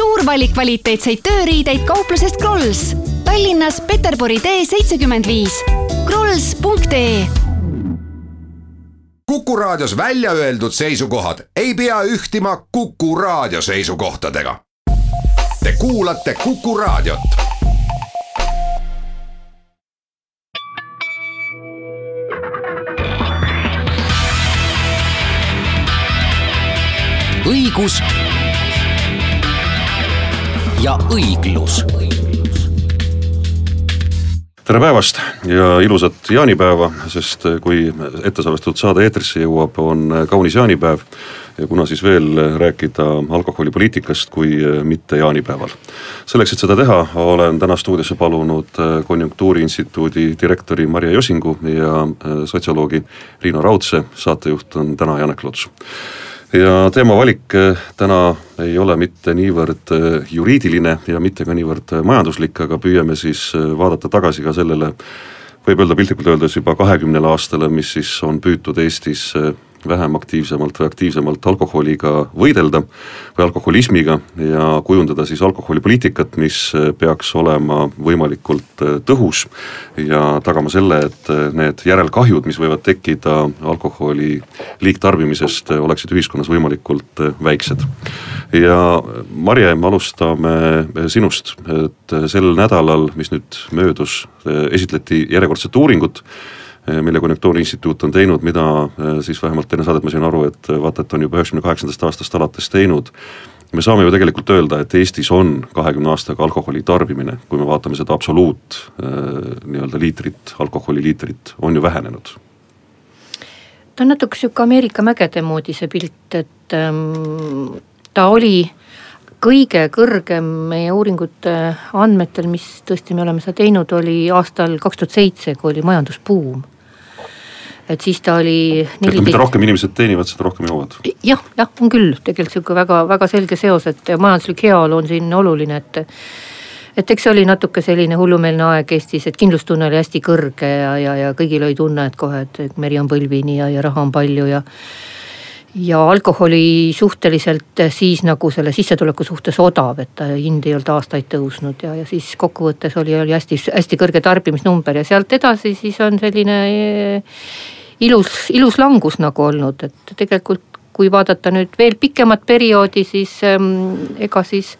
suur valik kvaliteetseid tööriideid kauplusest Krolls. Tallinnas Peterburi tee seitsekümmend viis. krolls.ee Kuku Raadios välja öeldud seisukohad ei pea ühtima Kuku Raadio seisukohtadega. Te kuulate Kuku Raadiot. õigus ja õiglus. tere päevast ja ilusat jaanipäeva, sest kui ettesalvestatud saade eetrisse jõuab, on kaunis jaanipäev. ja kuna siis veel rääkida alkoholipoliitikast, kui mitte jaanipäeval. selleks, et seda teha, olen täna stuudiosse palunud Konjunktuuriinstituudi direktori Marje Josingu ja sotsioloogi Riino Raudse, saatejuht on täna Janek Luts ja teema valik eh, täna ei ole mitte niivõrd eh, juriidiline ja mitte ka niivõrd eh, majanduslik, aga püüame siis vaadata tagasi ka sellele, võib öelda piltlikult öeldes juba kahekümnele aastale, mis siis on püütud Eestis vähem aktiivsemalt või aktiivsemalt alkoholiga võidelda või alkoholismiga ja kujundada siis alkoholipoliitikat, mis peaks olema võimalikult äh, tõhus ja tagama selle, et äh, need järelkahjud, mis võivad tekkida alkoholi liigtarbimisest, äh, oleksid ühiskonnas võimalikult väiksed. ja Marje, me alustame sinust, et sel nädalal, mis nüüd möödus, esitleti järjekordset uuringut mille Konjunktuuriinstituut on teinud, mida eh, siis vähemalt enne saadet ma sain aru, et eh, vaata, et on juba üheksakümne kaheksandast aastast alates teinud. me saame ju tegelikult öelda, et Eestis on kahekümne aastaga alkoholi tarbimine, kui me vaatame seda absoluut nii-öelda liitrit, alkoholiliitrit, on ju vähenenud ta on natuke sihuke Ameerika mägede moodi see pilt, et ähm, ta oli kõige kõrgem meie uuringute andmetel, mis tõesti me oleme seda teinud, oli aastal kaks tuhat seitse, kui oli majandusbuum. Et siis ta oli. mida rohkem inimesed teenivad, seda rohkem joovad. jah, jah, on küll tegelikult sihuke väga, väga selge seos, et majanduslik heaolu on siin oluline, et et eks see oli natuke selline hullumeelne aeg Eestis, et kindlustunne oli hästi kõrge ja, ja, ja kõigil oli tunne, et kohe, et, meri on põlvini ja, ja raha on palju ja ja alkoholi suhteliselt siis nagu selle sissetuleku suhtes odav, et ta hind ei olnud aastaid tõusnud ja, ja siis kokkuvõttes oli, oli hästi, hästi kõrge tarbimisnumber ja sealt edasi siis on selline ilus, ilus langus nagu olnud, et tegelikult kui vaadata nüüd veel pikemat perioodi, siis ähm, ega siis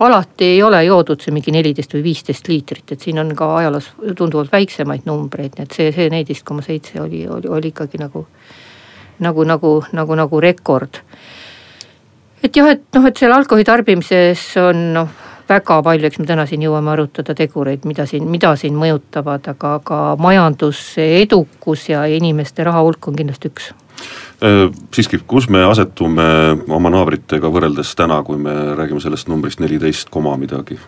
alati ei ole joodud see mingi neliteist või viisteist liitrit, et siin on ka ajaloos tunduvalt väiksemaid numbreid, nii et see, see neliteist koma seitse oli, oli, oli ikkagi nagu nagu, nagu, nagu, nagu rekord. et jah, et noh, et seal alkoholi tarbimises on noh, väga palju, eks me täna siin jõuame arutada tegureid, mida siin, mida siin mõjutavad, aga, aga majanduse edukus ja inimeste raha hulk on kindlasti üks äh, siiski, kus me asetume oma naabritega võrreldes täna, kui me räägime sellest numbrist neliteist koma midagi?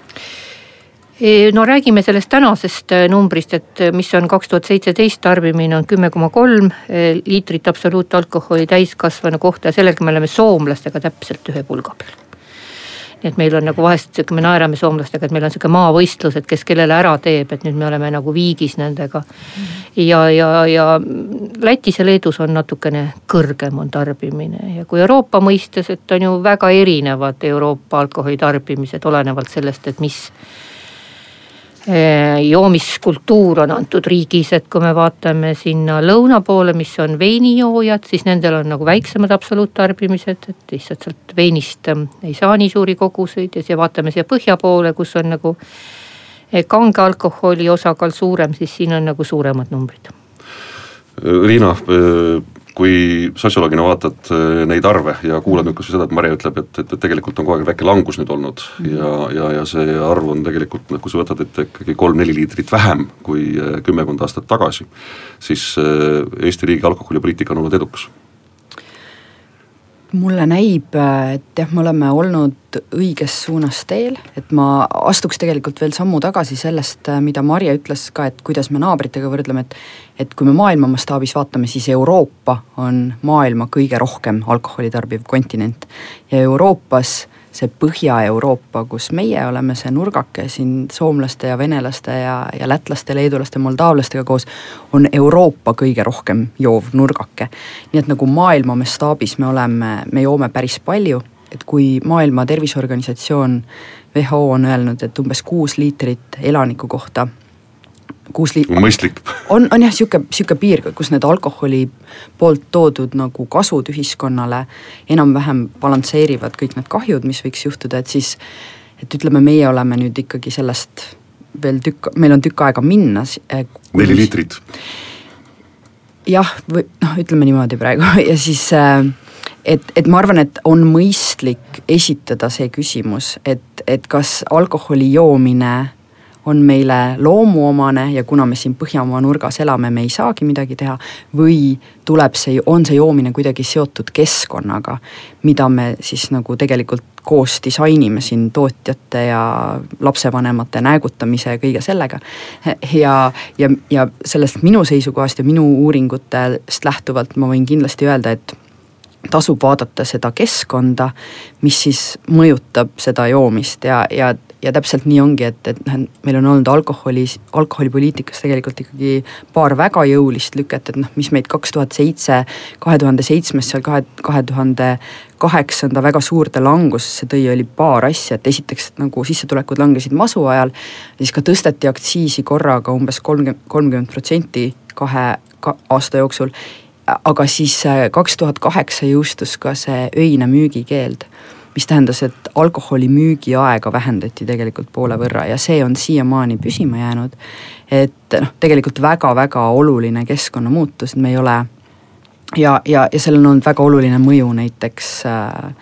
no räägime sellest tänasest äh, numbrist, et äh, mis on kaks tuhat seitseteist tarbimine on kümme koma kolm liitrit absoluutalkoholi täiskasvanu kohta ja sellega me oleme soomlastega täpselt ühe pulga peal nii et meil on nagu vahest me naerame soomlastega, et meil on sihuke maavõistlus, et kes kellele ära teeb, et nüüd me oleme nagu viigis nendega. ja, ja, ja Lätis ja Leedus on natukene kõrgem on tarbimine ja kui Euroopa mõistes, et on ju väga erinevad Euroopa alkoholi tarbimised, olenevalt sellest, et mis joomiskultuur on antud riigis, et kui me vaatame sinna lõuna poole, mis on veinijoojad, siis nendel on nagu väiksemad absoluuttarbimised, et lihtsalt sealt veinist ähm, ei saa nii suuri koguseid ja siia vaatame siia põhja poole, kus on nagu eh, kange alkoholi osakaal suurem, siis siin on nagu suuremad numbrid. Riina kui sotsioloogina vaatad äh, neid arve ja kuulad nüüd kasvõi seda, et Mare ütleb, et, et, et tegelikult on kogu aeg väike langus nüüd olnud mm. ja, ja, ja see arv on tegelikult noh, kui sa võtad, et ikkagi kolm-neli liitrit vähem kui äh, kümmekond aastat tagasi, siis äh, Eesti riigi alkoholipoliitika on olnud edukas mulle näib, et jah, me oleme olnud õiges suunas teel, et ma astuks tegelikult veel sammu tagasi sellest, mida Marje ütles ka, et kuidas me naabritega võrdleme, et et kui me maailma mastaabis vaatame, siis Euroopa on maailma kõige rohkem alkoholi tarbiv kontinent. Ja Euroopas see Põhja-Euroopa, kus meie oleme see nurgake siin soomlaste ja venelaste ja, ja lätlaste, leedulaste, moldaavlastega koos, on Euroopa kõige rohkem joov nurgake. nii et nagu maailma mastaabis me oleme, me joome päris palju et kui Maailma Terviseorganisatsioon WHO on öelnud, et umbes kuus liitrit elaniku kohta kuus liit-. mõistlik. on, on jah, sihuke, sihuke piir, kus need alkoholi poolt toodud nagu kasud ühiskonnale enam-vähem balansseerivad kõik need kahjud, mis võiks juhtuda, et siis et ütleme, meie oleme nüüd ikkagi sellest veel tükk, meil on tükk aega minna. Eh, neli liitrit. jah, või noh, ütleme niimoodi praegu ja siis äh, et, et ma arvan, et on mõistlik esitada see küsimus, et, et kas alkoholi joomine on meile loomuomane ja kuna me siin Põhjamaa nurgas elame, me ei saagi midagi teha, või tuleb see, on see joomine kuidagi seotud keskkonnaga, mida me siis nagu tegelikult koos disainime siin tootjate ja lapsevanemate näägutamise ja kõige sellega. ja, ja, ja sellest minu seisukohast ja minu uuringutest lähtuvalt ma võin kindlasti öelda, et tasub vaadata seda keskkonda, mis siis mõjutab seda joomist ja, ja ja täpselt nii ongi, et, et noh, meil on olnud alkoholi, alkoholipoliitikas tegelikult ikkagi paar väga jõulist lüket, et noh, mis meid kaks tuhat seitse, kahe tuhande seitsmes, seal kahe, kahe tuhande kaheksanda väga suurde langusesse tõi, oli paar asja, et esiteks nagu sissetulekud langesid masu ajal, siis ka tõsteti aktsiisi korraga umbes kolmkümmend, kolmkümmend protsenti kahe ka, aasta jooksul, aga siis äh, kaks tuhat kaheksa jõustus ka see öine müügikeeld mis tähendas, et alkoholi müügiaega vähendati tegelikult poole võrra ja see on siiamaani püsima jäänud. et noh, tegelikult väga-väga oluline keskkonnamuutus, et me ei ole ja, ja, ja sellel on olnud väga oluline mõju näiteks äh,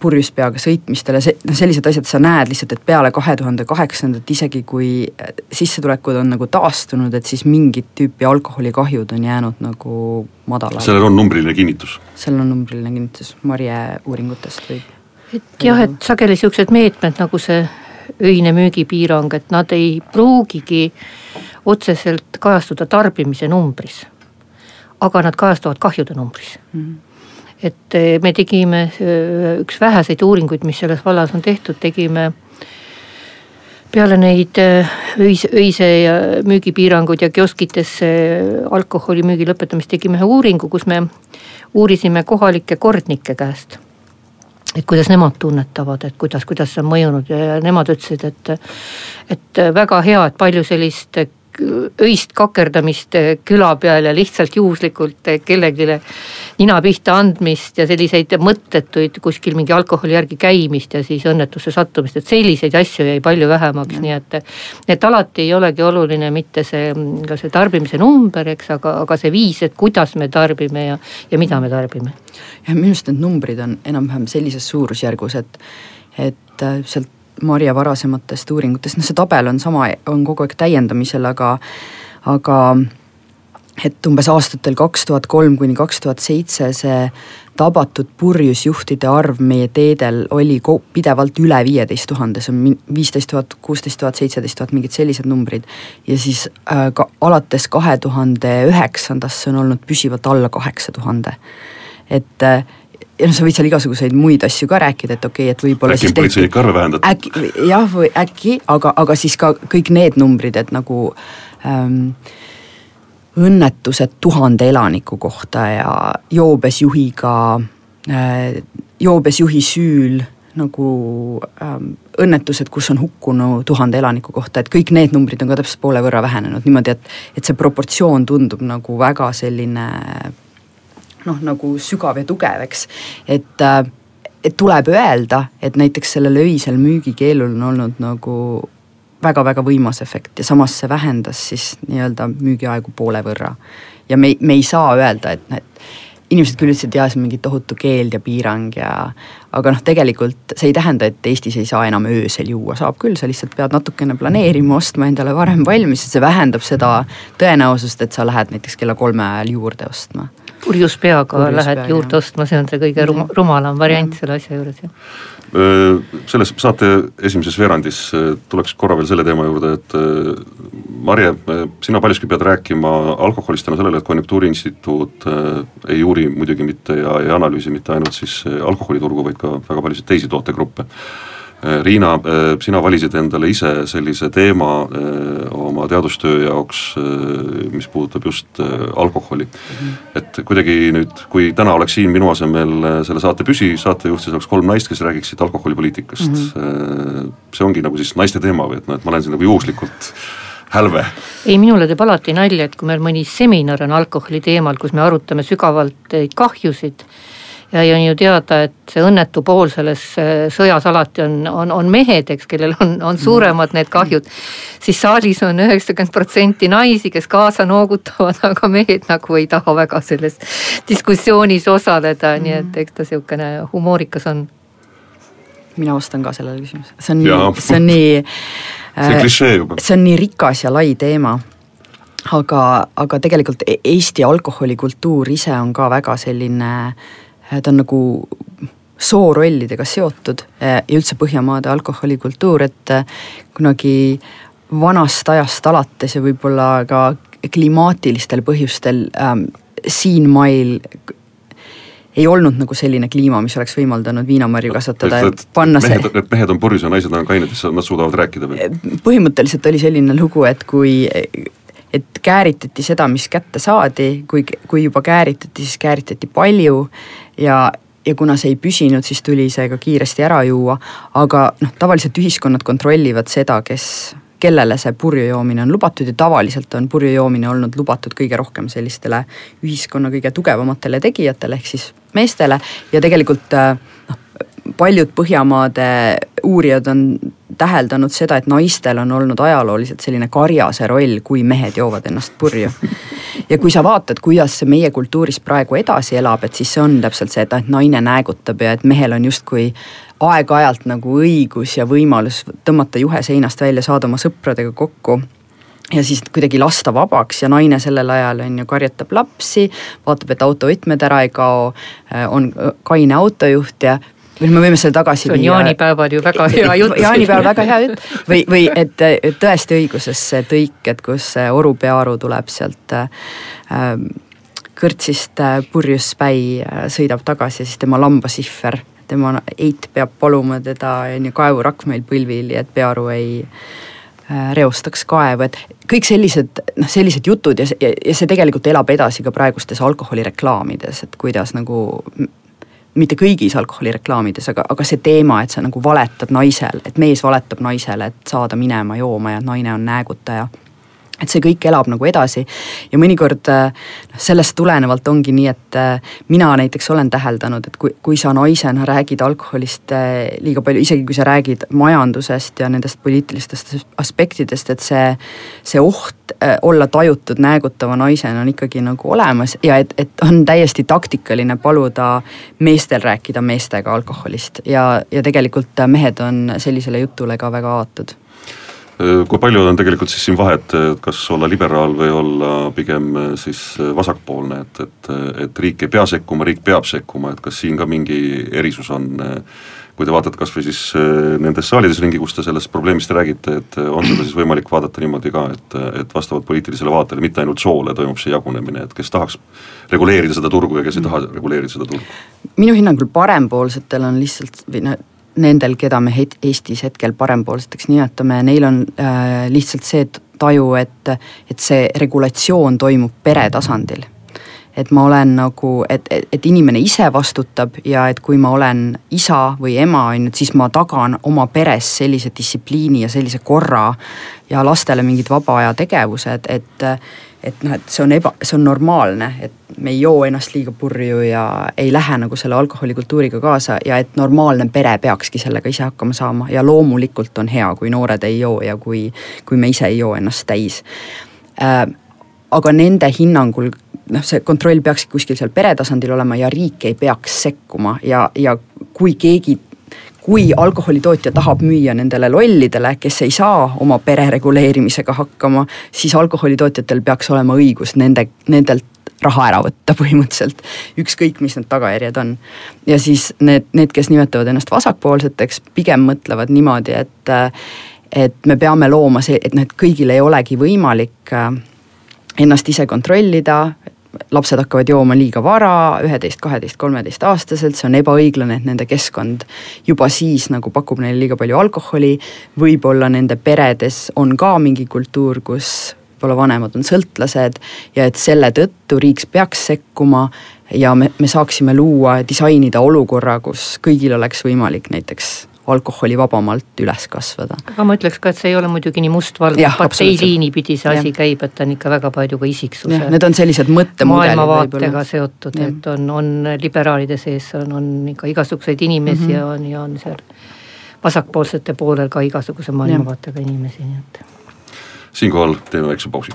purjus peaga sõitmistele, see, noh sellised asjad sa näed lihtsalt, et peale kahe tuhande kaheksandat, isegi kui äh, sissetulekud on nagu taastunud, et siis mingit tüüpi alkoholikahjud on jäänud nagu madalale. sellel on numbriline kinnitus? sellel on numbriline kinnitus, Marje uuringutest võib. et jah, et sageli siuksed meetmed nagu see öine müügipiirang, et nad ei pruugigi otseselt kajastuda tarbimise numbris. aga nad kajastuvad kahjude numbris mm. -hmm et eh, me tegime eh, üks väheseid uuringuid, mis selles vallas on tehtud, tegime peale neid eh, öise, öise ja müügipiiranguid ja kioskitesse alkoholimüügi lõpetamist tegime ühe uuringu, kus me uurisime kohalike kordnike käest. et kuidas nemad tunnetavad, et kuidas, kuidas see on mõjunud ja nemad ütlesid, et, et väga hea, et palju sellist öist kakerdamist küla peal ja lihtsalt juhuslikult kellelegi nina pihta andmist ja selliseid mõttetuid kuskil mingi alkoholi järgi käimist ja siis õnnetusse sattumist, et selliseid asju jäi palju vähemaks, nii et. et alati ei olegi oluline mitte see, ka see tarbimise number, eks, aga, aga see viis, et kuidas me tarbime ja, ja mida me tarbime. jah, minu arust need numbrid on enam-vähem sellises suurusjärgus, et, et sealt Marje varasematest uuringutest, noh see tabel on sama, on kogu aeg täiendamisel, aga, aga et umbes aastatel kaks tuhat kolm kuni kaks tuhat seitse see tabatud purjusjuhtide arv meie teedel oli pidevalt üle viieteist tuhande, see on viisteist tuhat, kuusteist tuhat, seitseteist tuhat, mingid sellised numbrid. ja siis äh, ka alates kahe tuhande üheksandast see on olnud püsivalt alla kaheksa tuhande. et äh, ja noh, sa võid seal igasuguseid muid asju ka rääkida, et okei okay,, et võib-olla äkki politseinike arve vähendada. äkki, jah, või äkki, aga, aga siis ka kõik need numbrid, et nagu ähm, õnnetused tuhande elaniku kohta ja joobes juhiga äh,, joobes juhi süül nagu ähm, õnnetused, kus on hukkunu tuhande elaniku kohta, et kõik need numbrid on ka täpselt poole võrra vähenenud niimoodi, et, et see proportsioon tundub nagu väga selline noh, nagu sügav ja tugev, eks, et äh, et tuleb öelda, et näiteks sellel öisel müügikeelul on olnud nagu väga-väga võimas efekt ja samas see vähendas siis nii-öelda müügiaegu poole võrra. ja me, me ei saa öelda, et need inimesed küll ütlesid, jaa, see on mingi tohutu keeld ja piirang ja aga noh, tegelikult see ei tähenda, et Eestis ei saa enam öösel juua, saab küll, sa lihtsalt pead natukene planeerima, ostma endale varem valmis, see vähendab seda tõenäosust, et sa lähed näiteks kella kolme ajal juurde ostma purjus peaga purjus lähed pea, juurde ostma, see on see kõige rum, rumalam variant selle asja juures, jah. selles saate esimeses veerandis tuleks korra veel selle teema juurde, et Marje, sina paljuski pead rääkima alkoholist tänu sellele, et Konjunktuuriinstituut ei uuri muidugi mitte ja ei analüüsi mitte ainult siis alkoholiturgu, vaid ka väga paljusid teisi tootegruppe Riina, sina valisid endale ise sellise teema oma oma teadustöö jaoks, mis puudutab just alkoholi. -hmm. et kuidagi nüüd, kui täna oleks siin minu asemel selle saate püsisaatejuht, siis oleks kolm naist, kes räägiksid alkoholipoliitikast mm. -hmm. see ongi nagu siis naiste teema või et noh, et ma olen siin nagu juhuslikult hälve? ei, minule teeb alati nalja, et kui meil mõni seminar on alkoholi teemal, kus me arutame sügavalt kahjusid ja, on ju teada, et see õnnetu pool selles äh, sõjas alati on, on, on mehed, eks, kellel on, on suuremad need kahjud. siis saalis on üheksakümmend protsenti naisi, kes kaasa noogutavad, aga mehed nagu ei taha väga selles diskussioonis osaleda, nii et eks ta sihukene humoorikas on. mina vastan ka sellele küsimusele, see on nii, see on nii see on klišee juba. see on nii rikas ja lai teema aga, aga tegelikult e-, Eesti alkoholikultuur ise on ka väga selline äh, Äh, ta on nagu soorollidega seotud äh, ja üldse Põhjamaade alkoholikultuur, et äh, kunagi vanast ajast alates ja võib-olla ka klimaatilistel põhjustel ähm, siinmail ei olnud nagu selline kliima, mis oleks võimaldanud viinamarju kasvatada ja panna see. Need mehed on purjus ja naised on kained, nad suudavad rääkida veel. põhimõtteliselt oli selline lugu, et kui et kääritati seda, mis kätte saadi, kui, kui juba kääritati, siis kääritati palju ja, ja kuna see ei püsinud, siis tuli see ka kiiresti ära juua, aga noh, tavaliselt ühiskonnad kontrollivad seda, kes, kellele see purju joomine on lubatud ja tavaliselt on purju joomine olnud lubatud kõige rohkem sellistele ühiskonna kõige tugevamatele tegijatele, ehk siis meestele ja tegelikult noh, paljud Põhjamaade uurijad on täheldanud seda, et naistel on olnud ajalooliselt selline karjase roll, kui mehed joovad ennast purju. ja kui sa vaatad, kuidas see meie kultuuris praegu edasi elab, et siis see on täpselt see, et naine näägutab ja et mehel on justkui aeg-ajalt nagu õigus ja võimalus tõmmata juhe seinast välja, saada oma sõpradega kokku ja siis kuidagi lasta vabaks ja naine sellel ajal on ju karjatab lapsi, vaatab, et autovõtmed ära ei kao, on kaine autojuht ja või me võime selle tagasi viia. see on jaanipäeval ju väga hea jutt. jaanipäeval väga hea jutt või, või et, et tõesti õiguses see tõik, et kus Oru peaaru tuleb sealt äh, kõrtsist äh, purjus späi äh,, sõidab tagasi siis tema lambasihver, tema eit peab paluma teda on ju kaevurakk meil põlvil ja et pearu ei äh, reostaks kaevu, et kõik sellised, noh, sellised jutud ja, ja, ja see tegelikult elab edasi ka praegustes alkoholireklaamides, et kuidas nagu mitte kõigis alkoholireklaamides, aga, aga see teema, et sa nagu valetad naisele, et mees valetab naisele, et saada minema jooma ja naine on näägutaja et see kõik elab nagu edasi. Ja mõnikord noh, sellest tulenevalt ongi nii, et äh, mina näiteks olen täheldanud, et kui, kui sa naisena räägid alkoholist äh, liiga palju, isegi kui sa räägid majandusest ja nendest poliitilistest aspektidest, et see, see oht olla tajutud näägutava naisena on ikkagi nagu olemas ja et, et on täiesti taktikaline paluda meestel rääkida meestega alkoholist. Ja, ja tegelikult mehed on sellisele jutule ka väga avatud. Äh, kui palju on tegelikult siis siin vahet, kas olla liberaal või olla pigem äh, siis äh, vasakpoolne, et, et, et riik ei pea sekkuma, riik peab sekkuma, et kas siin ka mingi erisus on? kui te vaatate kas või siis nendes saalides ringi, kus te sellest probleemist räägite, et on seda siis võimalik vaadata niimoodi ka, et, et vastavalt poliitilisele vaatele, mitte ainult soole toimub see jagunemine, et kes tahaks reguleerida seda turgu ja kes ei taha reguleerida seda turgu? minu hinnangul parempoolsetel on lihtsalt või noh nendel, keda me het-, Eestis hetkel parempoolseteks nimetame, neil on äh, lihtsalt see taju, et, et see regulatsioon toimub pere tasandil. et ma olen nagu, et, et, et inimene ise vastutab ja et kui ma olen isa või ema, on ju, et siis ma tagan oma peres sellise distsipliini ja sellise korra ja lastele mingid vaba aja tegevused, et et noh, et see on eba, see on normaalne, et me ei joo ennast liiga purju ja ei lähe nagu selle alkoholikultuuriga kaasa ja et normaalne pere peakski sellega ise hakkama saama ja loomulikult on hea, kui noored ei joo ja kui, kui me ise ei joo ennast täis äh,. aga nende hinnangul noh, see kontroll peakski kuskil seal pere tasandil olema ja riik ei peaks sekkuma ja, ja kui keegi kui alkoholitootja tahab müüa nendele lollidele, kes ei saa oma pere reguleerimisega hakkama, siis alkoholitootjatel peaks olema õigus nende, nendelt raha ära võtta põhimõtteliselt, ükskõik, mis need tagajärjed on. ja siis need, need, kes nimetavad ennast vasakpoolseteks, pigem mõtlevad niimoodi, et et me peame looma see, et noh, et kõigil ei olegi võimalik ennast ise kontrollida, lapsed hakkavad jooma liiga vara, üheteist, kaheteist, kolmeteistaastaselt, see on ebaõiglane, et nende keskkond juba siis nagu pakub neile liiga palju alkoholi, võib-olla nende peredes on ka mingi kultuur, kus võib-olla vanemad on sõltlased ja et selle tõttu riik peaks sekkuma ja me, me saaksime luua, disainida olukorra, kus kõigil oleks võimalik näiteks alkoholivabamalt üles kasvada. aga ma ütleks ka, et see ei ole muidugi nii mustvalge, parteiliini pidi see asi ja. käib, et ta on ikka väga palju ka isiksuse. Need on sellised mõttemudelid maailmavaatega seotud, et on, on liberaalide sees on, on ikka igasuguseid inimesi mm -hmm. ja on, ja on seal vasakpoolsete poolel ka igasuguse maailmavaatega inimesi, nii et. siinkohal teeme väikse pausi.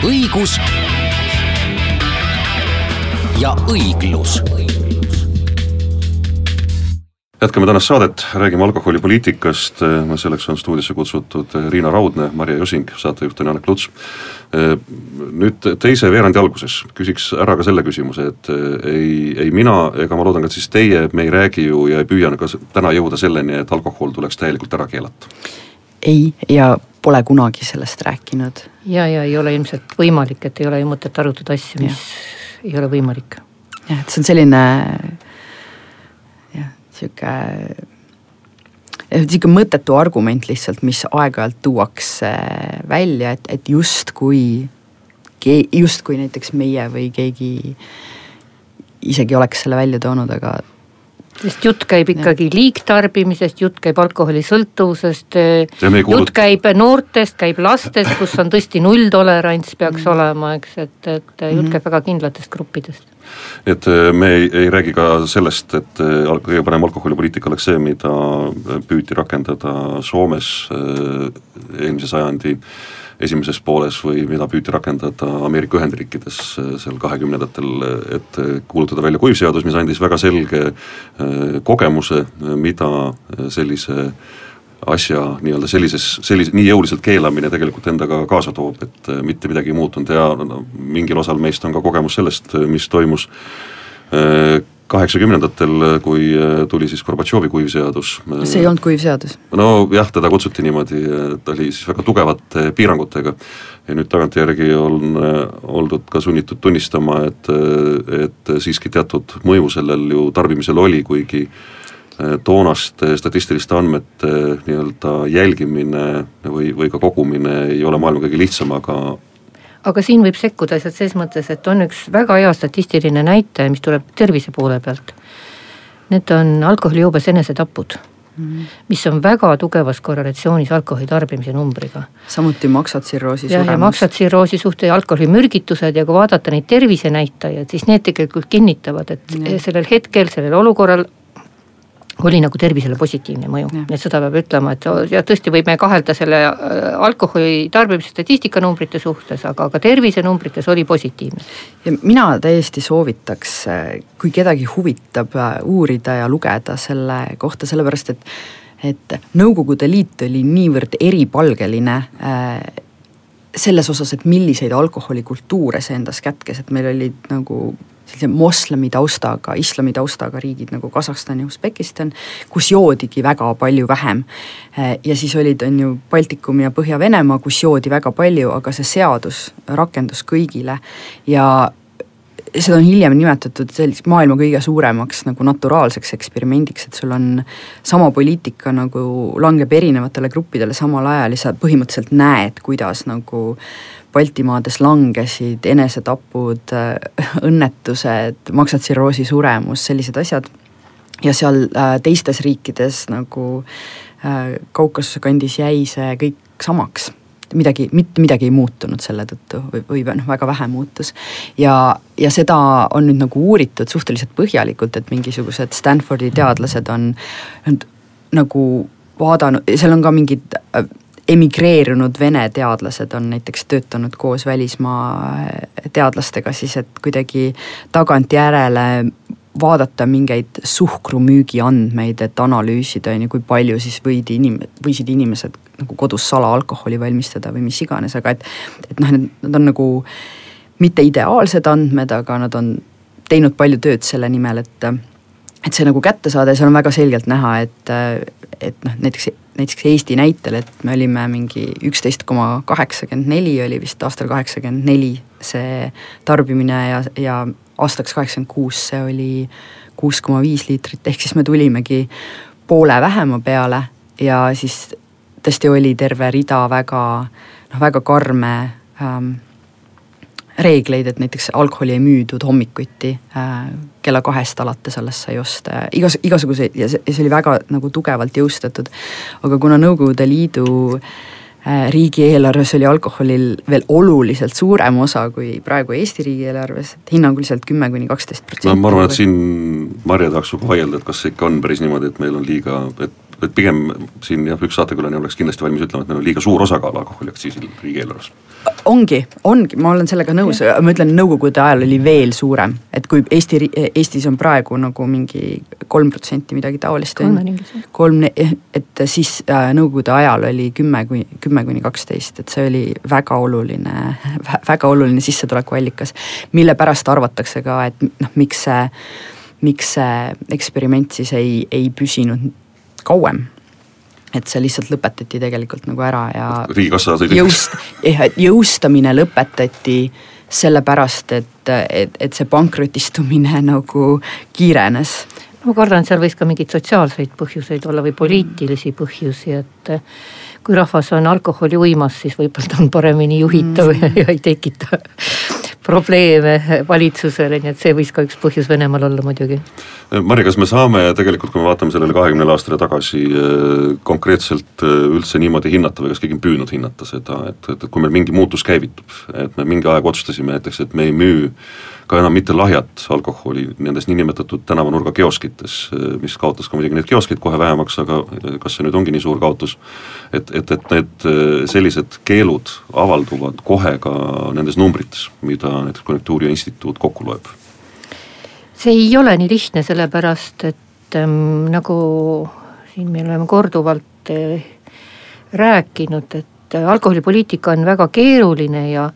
õigus ja õiglus. jätkame tänast saadet, räägime alkoholipoliitikast, selleks on stuudiosse kutsutud Riina Raudne, Marje Josing, saatejuht on Janek Luts. nüüd teise veerandi alguses küsiks ära ka selle küsimuse, et ei, ei mina ega ma loodan ka siis teie, me ei räägi ju ja ei püüa ka täna jõuda selleni, et alkohol tuleks täielikult ära keelata. ei, ja pole kunagi sellest rääkinud. ja, ja ei ole ilmselt võimalik, et ei ole ju mõtet arutada asju, mis ja ei ole võimalik. jah, et see on selline jah, sihuke sihuke mõttetu argument lihtsalt, mis aeg-ajalt tuuakse välja, et, et justkui, justkui näiteks meie või keegi isegi oleks selle välja toonud, aga sest jutt käib ikkagi liigtarbimisest, jutt käib alkoholisõltuvusest, jutt käib noortest, käib lastest, kus on tõesti nulltolerants peaks mm. olema, eks, et, et mm. jutt käib väga kindlatest gruppidest. et äh, me ei, ei räägi ka sellest, et äh, kõige parem alkoholipoliitika oleks see, mida püüti rakendada Soomes äh, eelmise sajandi esimeses pooles või mida püüti rakendada Ameerika Ühendriikides äh, seal kahekümnendatel, et kuulutada välja kuivseadus, mis andis väga selge äh, kogemuse, mida sellise asja nii-öelda sellises, sellise, nii jõuliselt keelamine tegelikult endaga kaasa toob, et äh, mitte midagi ei muutunud ja no, mingil osal meist on ka kogemus sellest, mis toimus kaheksakümnendatel, kui äh, tuli siis Gorbatšovi kuivseadus. see ei olnud kuivseadus? nojah, teda kutsuti niimoodi, ta oli siis väga tugevate piirangutega. ja nüüd tagantjärgi on äh, oldud ka sunnitud tunnistama, et, äh, et siiski teatud mõju sellel ju tarbimisel oli, kuigi toonaste statistiliste andmete nii-öelda jälgimine või, või ka kogumine ei ole maailma kõige lihtsam, aga aga siin võib sekkuda lihtsalt ses mõttes, et on üks väga hea statistiline näitaja, mis tuleb tervise poole pealt. Need on alkoholijoobes enesetapud mm, -hmm. mis on väga tugevas korrelatsioonis alkoholi tarbimise numbriga. samuti maksatsirroosi suremus. ja maksatsirroosi suhte ja alkoholimürgitused ja kui vaadata neid tervisenäitajaid, siis need tegelikult kinnitavad, et mm -hmm. sellel hetkel, sellel olukorral oli nagu tervisele positiivne mõju, et seda peab ütlema, et ja tõesti võime kahelda selle äh, alkoholi tarbimise statistika numbrite suhtes, aga ka tervisenumbrites oli positiivne. ja mina täiesti soovitaks, kui kedagi huvitab äh, uurida ja lugeda selle kohta, sellepärast et et Nõukogude Liit oli niivõrd eripalgeline äh, selles osas, et milliseid alkoholikultuure see endas kätkes, et meil olid nagu sellise moslemi taustaga, islami taustaga riigid nagu Kasahstan ja Usbekistan, kus joodigi väga palju vähem. ja siis olid, on ju, Baltikum ja Põhja-Venemaa, kus joodi väga palju, aga see seadus rakendus kõigile ja seda on hiljem nimetatud selliseks maailma kõige suuremaks nagu naturaalseks eksperimendiks, et sul on sama poliitika nagu langeb erinevatele gruppidele samal ajal ja sa põhimõtteliselt näed, kuidas nagu Baltimaades langesid enesetapud, õnnetused, maksatsirroosi suremus, sellised asjad. ja seal äh, teistes riikides nagu äh, Kaukasuse kandis jäi see kõik samaks midagi, mitte midagi ei muutunud selle tõttu või, või noh, väga vähe muutus. ja, ja seda on nüüd nagu uuritud suhteliselt põhjalikult, et mingisugused Stanfordi teadlased on nagu vaadanud, seal on ka mingid äh, emigreerunud vene teadlased on näiteks töötanud koos välismaa teadlastega siis, et kuidagi tagantjärele vaadata mingeid suhkrumüügi andmeid, et analüüsida, on ju, kui palju siis võidi inim-, võisid inimesed nagu kodus salaalkoholi valmistada või mis iganes, aga et et noh, need, on nagu mitte ideaalsed andmed, aga nad on teinud palju tööd selle nimel, et et see nagu kätte saada ja seal on väga selgelt näha, et et noh, näiteks näiteks Eesti näitel, et me olime mingi üksteist koma kaheksakümmend neli oli vist aastal kaheksakümmend neli see tarbimine ja, ja aastaks kaheksakümmend kuus see oli kuus koma viis liitrit, ehk siis me tulimegi poole vähema peale ja siis tõesti oli terve rida väga noh, väga karme ähm, reegleid, et näiteks alkoholi ei müüdud hommikuti äh, kella kahest alates alles sai osta ja igas, igasuguseid ja see, ja see oli väga nagu tugevalt jõustatud. aga kuna Nõukogude Liidu äh, riigieelarves oli alkoholil veel oluliselt suurem osa kui praegu Eesti riigieelarves, et hinnanguliselt kümme kuni kaksteist protsenti. no ma arvan, et siin Marje tahaks sinuga vaielda, et kas see ikka on päris niimoodi, et meil on liiga, et et pigem siin jah, üks saatekülaline oleks kindlasti valmis ütlema, et meil on liiga suur osakaal alkoholiaktsiisil riigieelarves ongi, ongi, ma olen sellega nõus, ma ütlen, nõukogude ajal oli veel suurem, et kui Eesti, Eestis on praegu nagu mingi kolm protsenti midagi taolist. kolm, et siis äh, nõukogude ajal oli kümme kuni, kümme kuni kaksteist, et see oli väga oluline, väga oluline sissetulekuallikas. mille pärast arvatakse ka, et noh, miks see, miks see eksperiment siis ei, ei püsinud kauem et see lihtsalt lõpetati tegelikult nagu ära ja riigikassa sõi jõust-, jõustamine lõpetati sellepärast, et, et, et see pankrotistumine nagu kiirenes. ma kardan, et seal võis ka mingeid sotsiaalseid põhjuseid olla või poliitilisi põhjusi, et kui rahvas on alkoholi uimas, siis võib-olla ta on paremini juhitav mm. ja ei tekita probleeme valitsusele, nii et see võis ka üks põhjus Venemaal olla muidugi. Mari, kas me saame tegelikult, kui me vaatame sellele kahekümnele aastale tagasi, eh, konkreetselt eh, üldse niimoodi hinnata või kas keegi on püüdnud hinnata seda, et, et, et kui meil mingi muutus käivitub, et me mingi aeg otsustasime näiteks, et me ei müü ka enam mitte lahjat alkoholi nendes niinimetatud tänavanurga kioskites, mis kaotas ka muidugi neid kioskeid kohe vähemaks, aga kas see nüüd ongi nii suur kaotus, et, et, et need sellised keelud avalduvad kohe ka nendes numbrites, mida näiteks Konjunktuuri instituut kokku loeb? see ei ole nii lihtne, sellepärast et ähm, nagu siin me oleme korduvalt äh, rääkinud, et alkoholipoliitika on väga keeruline ja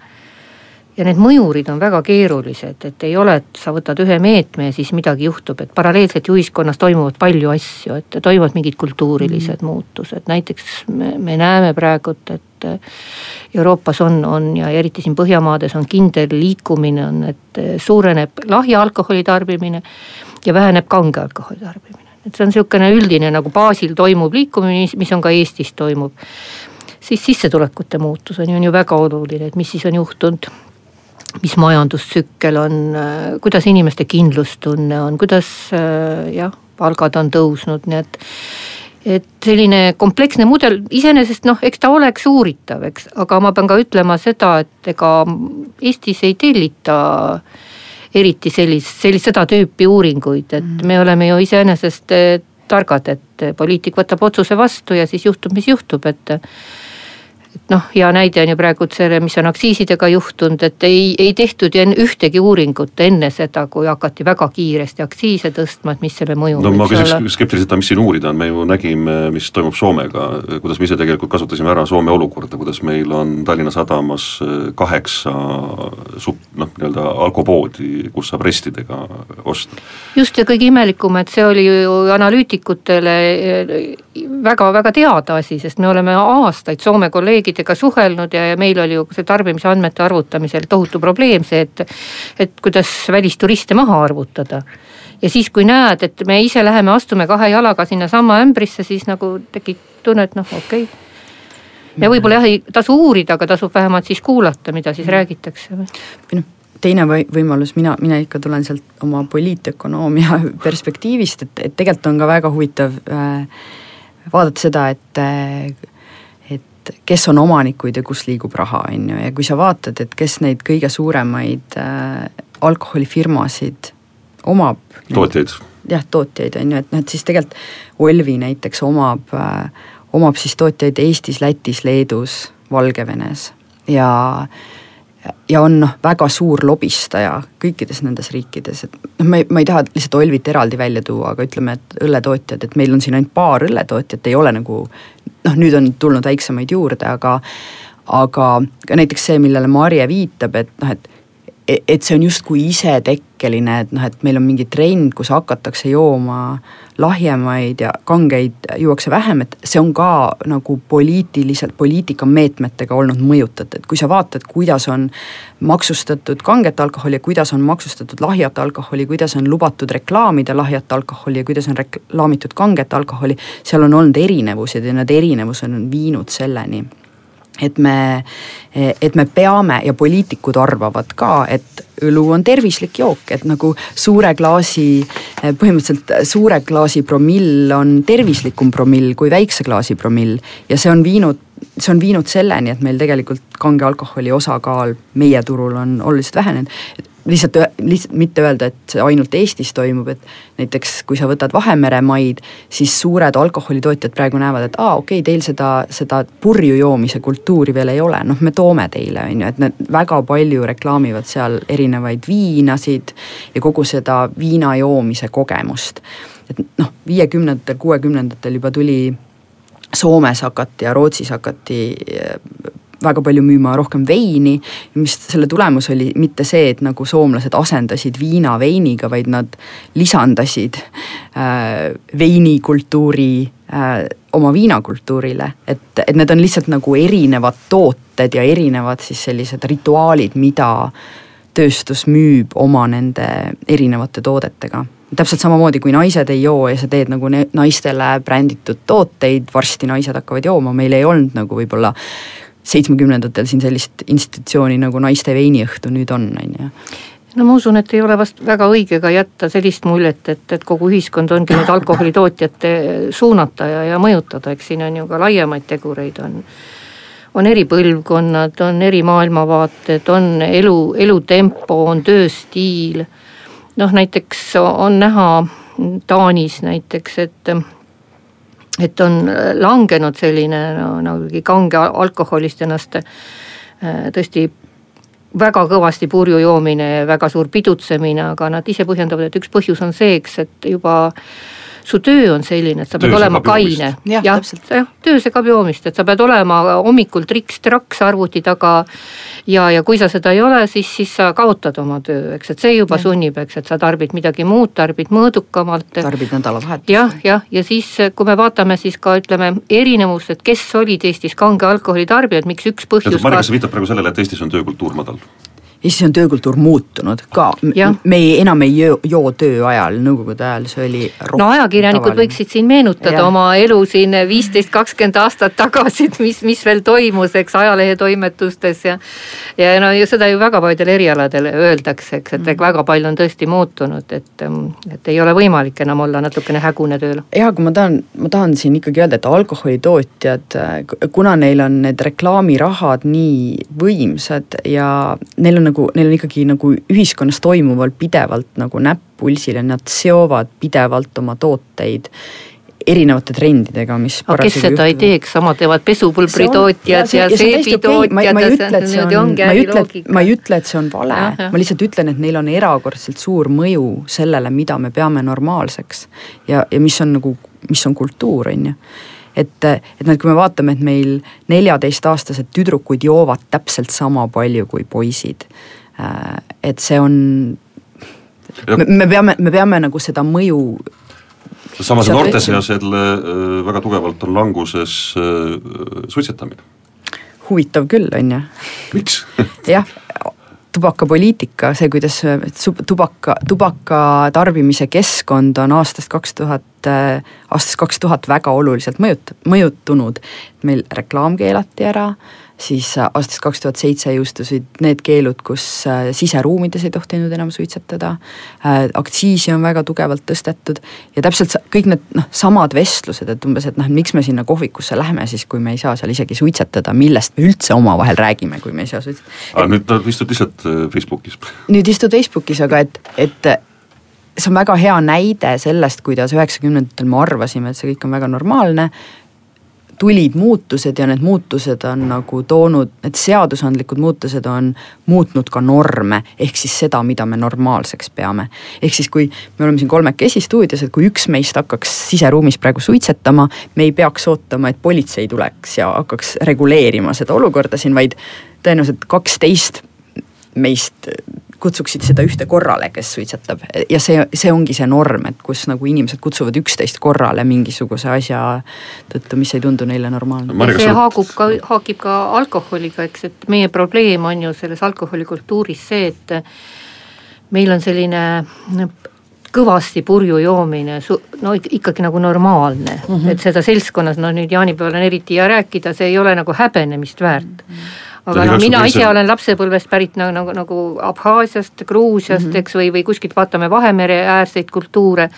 ja need mõjurid on väga keerulised, et ei ole, et sa võtad ühe meetme ja siis midagi juhtub, et paralleelselt ju ühiskonnas toimuvad palju asju, et toimuvad mingid kultuurilised mm. muutused, näiteks me, me näeme praegult, et Euroopas on, on ja eriti siin Põhjamaades on kindel liikumine on, et suureneb lahja alkoholi tarbimine ja väheneb kange alkoholi tarbimine. et see on niisugune üldine nagu baasil toimuv liikumine, mis on ka Eestis toimub siis sissetulekute muutus on ju, on ju väga oluline, et mis siis on juhtunud mis majandustsükkel on, kuidas inimeste kindlustunne on, kuidas jah, palgad on tõusnud, nii et et selline kompleksne mudel iseenesest noh, eks ta oleks uuritav, eks, aga ma pean ka ütlema seda, et ega Eestis ei tellita eriti sellist, sellist, seda tüüpi uuringuid, et mm. me oleme ju iseenesest targad, et poliitik võtab otsuse vastu ja siis juhtub, mis juhtub, et et noh, hea näide on ju praegu selle, mis on aktsiisidega juhtunud, et ei, ei tehtud ju ühtegi uuringut enne seda, kui hakati väga kiiresti aktsiise tõstma, et mis selle mõju no ma küsiks skeptiliselt, mis siin uurida on, me ju nägime, mis toimub Soomega, kuidas me ise tegelikult kasutasime ära Soome olukorda, kuidas meil on Tallinna sadamas kaheksa sup-, noh, nii-öelda alkopoodi, kus saab restidega osta. just ja kõige imelikum, et see oli ju analüütikutele väga-väga äh, teada asi, sest me oleme aastaid Soome kolleegidega kolleegidega suhelnud ja, ja meil oli ju see tarbimise andmete arvutamisel tohutu probleem see, et, et kuidas välisturiste maha arvutada. ja siis, kui näed, et me ise läheme, astume kahe jalaga sinnasamma ämbrisse, siis nagu tekib tunne, et noh, okei okay. ja võib-olla jah, ei tasu uurida, aga tasub vähemalt siis kuulata, mida siis räägitakse. või noh, teine või-, võimalus, mina, mina ikka tulen sealt oma poliitökonoomia perspektiivist, et, et tegelikult on ka väga huvitav äh, vaadata seda, et äh, et kes on omanikud ja kus liigub raha, on ju, ja kui sa vaatad, et kes neid kõige suuremaid äh, alkoholifirmasid omab. tootjaid. jah, tootjaid on ju, et noh, et siis tegelikult Olvi näiteks omab äh,, omab siis tootjaid Eestis, Lätis, Leedus, Valgevenes ja ja on noh, väga suur lobistaja kõikides nendes riikides, et noh, ma ei, ma ei taha lihtsalt Olvit eraldi välja tuua, aga ütleme, et õlletootjad, et meil on siin ainult paar õlletootjat, ei ole nagu noh, nüüd on tulnud väiksemaid juurde, aga aga ka näiteks see, millele Marje viitab, et noh, et et see on justkui isetekkeline, et noh, et meil on mingi trend, kus hakatakse jooma lahjemaid ja kangeid juuakse vähem, et see on ka nagu poliitiliselt, poliitikameetmetega olnud mõjutatud, et kui sa vaatad, kuidas on maksustatud kanget alkoholi ja kuidas on maksustatud lahjat alkoholi, kuidas on lubatud reklaamida lahjat alkoholi ja kuidas on reklaamitud kanget alkoholi, seal on olnud erinevused ja need erinevused on viinud selleni et me, et me peame ja poliitikud arvavad ka, et õlu on tervislik jook, et nagu suure klaasi, põhimõtteliselt suure klaasi promill on tervislikum promill kui väikse klaasi promill. ja see on viinud, see on viinud selleni, et meil tegelikult kange alkoholi osakaal meie turul on oluliselt vähenenud lihtsalt, lihtsalt mitte öelda, et see ainult Eestis toimub, et näiteks kui sa võtad Vahemere maid, siis suured alkoholitootjad praegu näevad, et aa, okei okay,, teil seda, seda purju joomise kultuuri veel ei ole, noh, me toome teile, on ju, et nad väga palju reklaamivad seal erinevaid viinasid ja kogu seda viina joomise kogemust. et noh, viiekümnendatel, kuuekümnendatel juba tuli Soomes hakati ja Rootsis hakati väga palju müüma rohkem veini, mis selle tulemus oli mitte see, et nagu soomlased asendasid viina veiniga, vaid nad lisandasid äh, veinikultuuri äh, oma viinakultuurile, et, et need on lihtsalt nagu erinevad tooted ja erinevad siis sellised rituaalid, mida tööstus müüb oma nende erinevate toodetega. Täpselt samamoodi, kui naised ei joo ja sa teed nagu naistele bränditud tooteid, varsti naised hakkavad jooma, meil ei olnud nagu võib-olla seitsmekümnendatel siin sellist institutsiooni nagu naiste veiniõhtu nüüd on, on ju no ma usun, et ei ole vast väga õige ka jätta sellist muljet, et, et kogu ühiskond ongi nüüd alkoholitootjate suunata ja, ja mõjutada, eks siin on ju ka laiemaid tegureid, on. on eri põlvkonnad, on eri maailmavaated, on elu, elutempo, on tööstiil. noh, näiteks on näha Taanis näiteks, et et on langenud selline no nagu kange alkoholist ennast äh, tõesti väga kõvasti purju joomine väga suur pidutsemine, aga nad ise põhjendavad, et üks põhjus on see, eks, et juba su töö on selline, et sa pead töö olema kaine. jah ja,, jah, töö segab joomist, et sa pead olema hommikul triks-traks arvuti taga. ja, ja kui sa seda ei ole, siis, siis sa kaotad oma töö, eks, et see juba ja. sunnib, eks, et sa tarbid midagi muud, tarbid mõõdukamalt. tarbid nädalavahetust. jah, jah, ja siis, kui me vaatame siis ka ütleme erinevust, et kes olid Eestis kange alkoholi tarbijad, miks üks põhjus. Marika, sa viitad praegu sellele, et Eestis on töökultuur madal ja siis on töökultuur muutunud ka, me ei, enam ei joo, joo töö ajal, nõukogude ajal see oli no ajakirjanikud tavaline. võiksid siin meenutada ja. oma elu siin viisteist, kakskümmend aastat tagasi, et mis, mis veel toimus, eks ajalehetoimetustes ja ja no ja seda ju väga paljudel erialadel öeldakse, eks, et mm. väga palju on tõesti muutunud, et, et ei ole võimalik enam olla natukene hägune tööl. jah, aga ma tahan, ma tahan siin ikkagi öelda, et alkoholitootjad, kuna neil on need reklaamirahad nii võimsad ja neil on nagu nagu, neil on ikkagi nagu ühiskonnas toimuval pidevalt nagu näpp pulsil ja nad seovad pidevalt oma tooteid erinevate trendidega, mis aga kes seda juhtuvad. ei teeks, sama teevad pesupulbri tootjad ja, ja seebitootjad okay. ma, ma ei ütle, et see on, ma ei ütle, et see on vale, ma lihtsalt ütlen, et neil on erakordselt suur mõju sellele, mida me peame normaalseks. ja, ja mis on nagu, mis on kultuur, on ju et, et noh, kui me vaatame, et meil neljateistaastased tüdrukud joovad täpselt sama palju kui poisid. Äh, et see on, me, me peame, me peame nagu seda mõju samas noorte seas jälle äh, väga tugevalt on languses äh, suitsetamine. huvitav küll, on ju. miks jah, tubakapoliitika, see, kuidas tubaka, tubaka tarbimise keskkond on aastast kaks tuhat, aastast kaks tuhat väga oluliselt mõjut-, mõjutunud. meil reklaam keelati ära siis äh, aastast kaks tuhat seitse jõustusid need keelud, kus äh, siseruumides ei tohtinud enam suitsetada. Äh, aktsiisi on väga tugevalt tõstetud ja täpselt kõik need noh, samad vestlused, et umbes, et noh, miks me sinna kohvikusse lähme siis, kui me ei saa seal isegi suitsetada, millest me üldse omavahel räägime, kui me ei saa suitsetada. aga nüüd istud lihtsalt Facebookis. nüüd istud Facebookis, aga et, et see on väga hea näide sellest, kuidas üheksakümnendatel me arvasime, et see kõik on väga normaalne tulid muutused ja need muutused on nagu toonud, need seadusandlikud muutused on muutnud ka norme, ehk siis seda, mida me normaalseks peame. ehk siis, kui me oleme siin kolmekesi stuudios, et kui üks meist hakkaks siseruumis praegu suitsetama, me ei peaks ootama, et politsei tuleks ja hakkaks reguleerima seda olukorda siin, vaid tõenäoliselt kaksteist meist kutsuksid seda ühte korrale, kes suitsetab ja see, see ongi see norm, et kus nagu inimesed kutsuvad üksteist korrale mingisuguse asja tõttu, mis ei tundu neile normaalne. see haagub ka, haakib ka alkoholiga, eks, et meie probleem on ju selles alkoholikultuuris see, et meil on selline kõvasti purju joomine, no ikkagi nagu normaalne mm, -hmm. et seda seltskonnas, no nüüd jaanipäeval on eriti hea rääkida, see ei ole nagu häbenemist väärt mm. -hmm aga noh, mina ise olen lapsepõlvest pärit nagu, nagu, nagu Abhaasiast, Gruusiast mm, -hmm. eks, või, või kuskilt vaatame Vahemere äärseid kultuure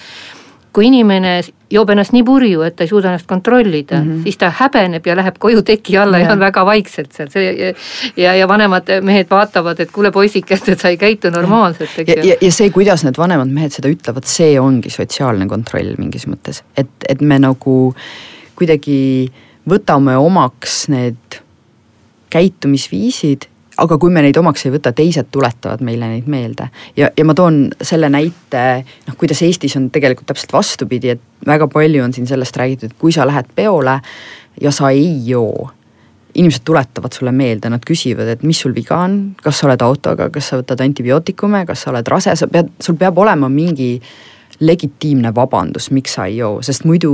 kui inimene joob ennast nii purju, et ta ei suuda ennast kontrollida mm, -hmm. siis ta häbeneb ja läheb koju teki alla ja, ja on väga vaikselt seal, see ja, ja, ja vanemad mehed vaatavad, et kuule poisikesed, et sa ei käitu normaalselt, eks ju. ja, ja see, kuidas need vanemad mehed seda ütlevad, see ongi sotsiaalne kontroll mingis mõttes, et, et me nagu kuidagi võtame omaks need käitumisviisid aga kui me neid omaks ei võta, teised tuletavad meile neid meelde. ja, ja ma toon selle näite, noh kuidas Eestis on tegelikult täpselt vastupidi, et väga palju on siin sellest räägitud, kui sa lähed peole ja sa ei joo, inimesed tuletavad sulle meelde, nad küsivad, et mis sul viga on, kas sa oled autoga, kas sa võtad antibiootikume, kas sa oled rase, sa pead, sul peab olema mingi legitiimne vabandus, miks sa ei joo, sest muidu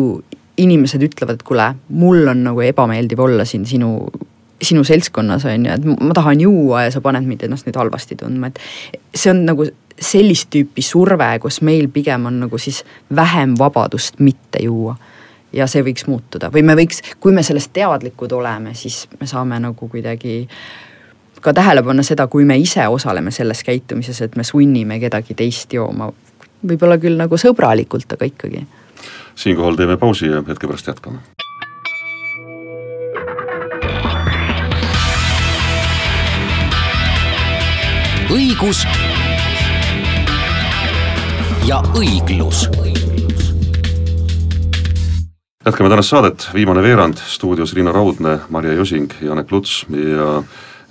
inimesed ütlevad, et kuule, mul on nagu ebameeldiv olla siin sinu sinu seltskonnas on ju, et ma tahan juua ja sa paned mind ennast nüüd halvasti tundma, et see on nagu sellist tüüpi surve, kus meil pigem on nagu siis vähem vabadust mitte juua. ja see võiks muutuda või me võiks, kui me sellest teadlikud oleme, siis me saame nagu kuidagi ka tähele panna seda, kui me ise osaleme selles käitumises, et me sunnime kedagi teist jooma. võib-olla küll nagu sõbralikult, aga ikkagi. siinkohal teeme pausi ja hetke pärast jätkame õigus ja õiglus. jätkame tänast saadet, viimane veerand, stuudios Riina Raudne, Marje Josing, Janek Luts ja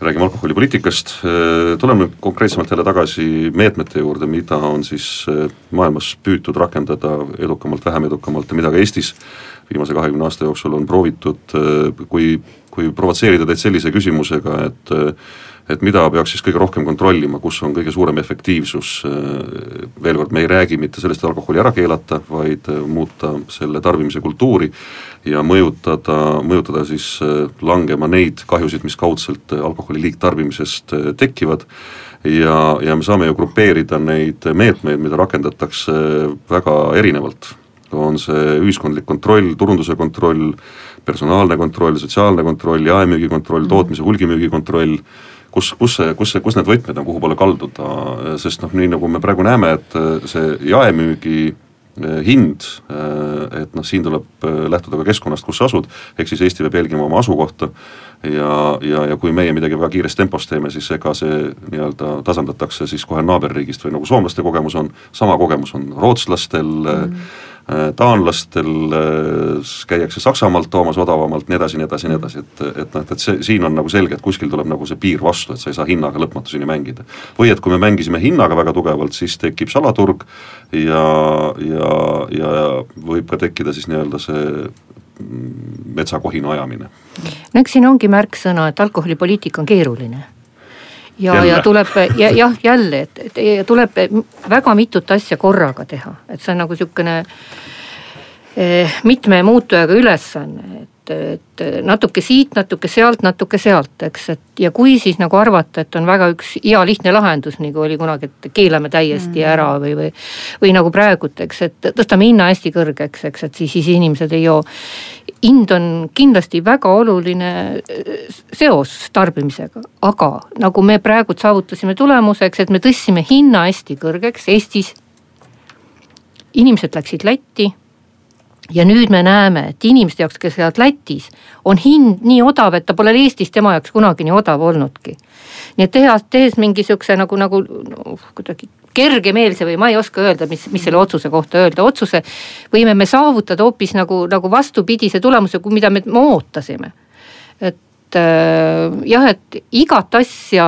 räägime alkoholipoliitikast, tuleme nüüd konkreetsemalt jälle tagasi meetmete juurde, mida on siis eh, maailmas püütud rakendada edukamalt, vähem edukamalt ja mida ka Eestis viimase kahekümne aasta jooksul on proovitud, eh, kui, kui provotseerida teid sellise küsimusega, et et mida peaks siis kõige rohkem kontrollima, kus on kõige suurem efektiivsus, veel kord, me ei räägi mitte sellest, et alkoholi ära keelata, vaid muuta selle tarbimise kultuuri ja mõjutada, mõjutada siis langema neid kahjusid, mis kaudselt alkoholi liigtarbimisest tekivad ja, ja me saame ju grupeerida neid meetmeid, mida rakendatakse väga erinevalt. on see ühiskondlik kontroll, turunduse kontroll, personaalne kontroll, sotsiaalne kontroll, jaemüügi kontroll, tootmise hulgimüügi kontroll kus, kus see, kus see, kus need võtmed on, kuhu poole kalduda, sest noh, nii nagu me praegu näeme, et see jaemüügi eh, hind, eh, et noh, siin tuleb lähtuda ka keskkonnast, kus sa asud, ehk siis Eesti peab jälgima oma asukohta ja, ja, ja kui meie midagi väga kiires tempos teeme, siis ega see nii-öelda tasandatakse siis kohe naaberriigist või nagu soomlaste kogemus on, sama kogemus on rootslastel mm., Äh, taanlastel äh, käiakse Saksamaalt toomas odavamalt, nii edasi, nii edasi, nii edasi, et, et noh, et see, siin on nagu selge, et kuskil tuleb nagu see piir vastu, et sa ei saa hinnaga lõpmatuseni mängida. või et kui me mängisime hinnaga väga tugevalt, siis tekib salaturg ja, ja, ja võib ka tekkida siis nii-öelda see metsakohina ajamine. no eks siin ongi märksõna, et alkoholipoliitika on keeruline ja, ja tuleb ja jah, jälle, et, et tuleb väga mitut asja korraga teha, et see on nagu sihukene eh, mitme muutujaga ülesanne, et, et natuke siit, natuke sealt, natuke sealt, eks, et ja kui siis nagu arvata, et on väga üks hea lihtne lahendus, nagu oli kunagi, et keelame täiesti mm. ära või, või. või nagu praegult, eks, et tõstame hinna hästi kõrgeks, eks, et siis, siis inimesed ei joo hind on kindlasti väga oluline äh, seos tarbimisega, aga nagu me praegu saavutasime tulemuseks, et me tõstsime hinna hästi kõrgeks Eestis. inimesed läksid Lätti ja nüüd me näeme, et inimeste jaoks, kes elavad Lätis, on hind nii odav, et ta pole Eestis tema jaoks kunagi nii odav olnudki. nii et teha, tehes mingi sihukese nagu, nagu no, kuidagi kergemeelse või ma ei oska öelda, mis, mis selle otsuse kohta öelda, otsuse võime me saavutada hoopis nagu, nagu vastupidise tulemuse, mida me ootasime. et äh, jah, et igat asja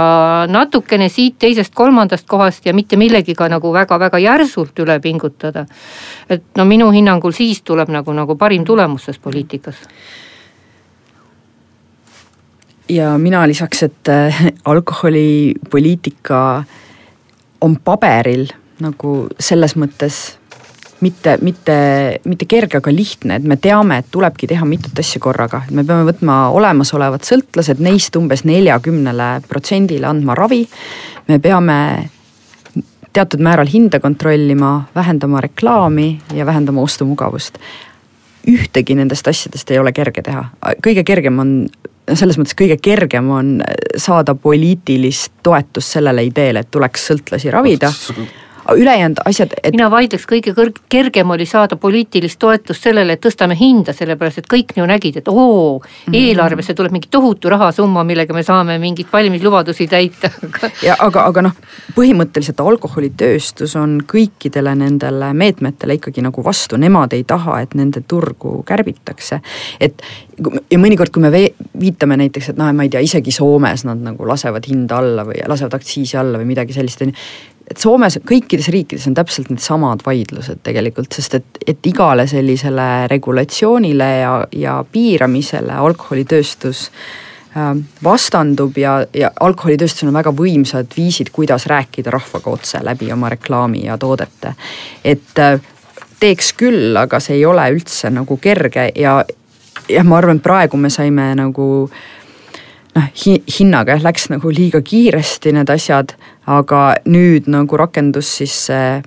natukene siit teisest kolmandast kohast ja mitte millegiga nagu väga-väga järsult üle pingutada. et no minu hinnangul siis tuleb nagu, nagu parim tulemus selles poliitikas ja mina lisaks, et äh, alkoholipoliitika on paberil nagu selles mõttes mitte, mitte, mitte kerge, aga lihtne, et me teame, et tulebki teha mitut asja korraga, et me peame võtma olemasolevad sõltlased, neist umbes neljakümnele protsendile andma ravi. me peame teatud määral hinda kontrollima, vähendama reklaami ja vähendama ostumugavust. Ühtegi nendest asjadest ei ole kerge teha, kõige kergem on selles mõttes kõige kergem on saada poliitilist toetust sellele ideele, et tuleks sõltlasi ravida ülejäänud asjad et.... mina vaidleks, kõige kõrg-, kergem oli saada poliitilist toetust sellele, et tõstame hinda, sellepärast et kõik ju nägid, et oo mm -hmm., eelarvesse tuleb mingi tohutu rahasumma, millega me saame mingeid valimislubadusi täita ja aga, aga noh, põhimõtteliselt alkoholitööstus on kõikidele nendele meetmetele ikkagi nagu vastu, nemad ei taha, et nende turgu kärbitakse. et ja mõnikord, kui me viitame näiteks, et noh, ma ei tea, isegi Soomes nad nagu lasevad hinda alla või lasevad aktsiisi alla või midagi sellist, on ju et Soomes, kõikides riikides on täpselt needsamad vaidlused tegelikult, sest et, et igale sellisele regulatsioonile ja, ja piiramisele alkoholitööstus äh, vastandub ja, ja alkoholitööstusel on väga võimsad viisid, kuidas rääkida rahvaga otse läbi oma reklaami ja toodete. et äh, teeks küll, aga see ei ole üldse nagu kerge ja, jah, ma arvan, et praegu me saime nagu noh hi, hinnaga jah, läks nagu liiga kiiresti need asjad aga nüüd nagu rakendus siis see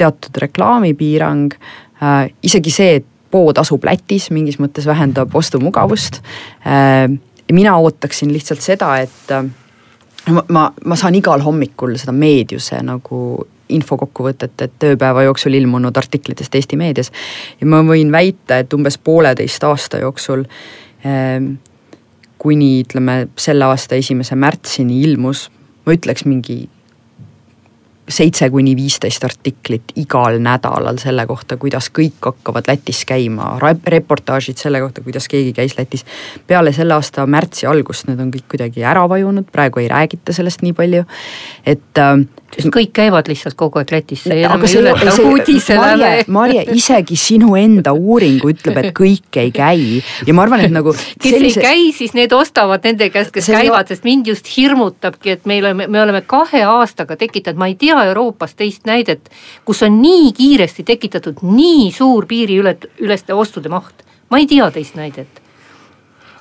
teatud reklaamipiirang äh,, isegi see, et pood asub Lätis, mingis mõttes vähendab ostumugavust äh,. mina ootaksin lihtsalt seda, et äh, ma, ma, ma saan igal hommikul seda meediuse nagu infokokkuvõtet, et ööpäeva jooksul ilmunud artiklitest Eesti meedias. ja ma võin väita, et umbes pooleteist aasta jooksul kuni ütleme selle aasta esimese märtsini ilmus, ma ütleks mingi seitse kuni viisteist artiklit igal nädalal selle kohta, kuidas kõik hakkavad Lätis käima, reportaažid selle kohta, kuidas keegi käis Lätis. peale selle aasta märtsi algust need on kõik kuidagi ära vajunud, praegu ei räägita sellest nii palju, et äh, sest kõik käivad lihtsalt kogu aeg Lätis, see enam ei ületa uudise läve. Marje, isegi sinu enda uuring ütleb, et kõik ei käi ja ma arvan, et nagu kes sellise... ei käi, siis need ostavad nende käest, kes see käivad, sest mind just hirmutabki, et meil on, me oleme kahe aastaga tekitanud, ma ei tea Euroopas teist näidet, kus on nii kiiresti tekitatud nii suur piiriüleste ostude maht. ma ei tea teist näidet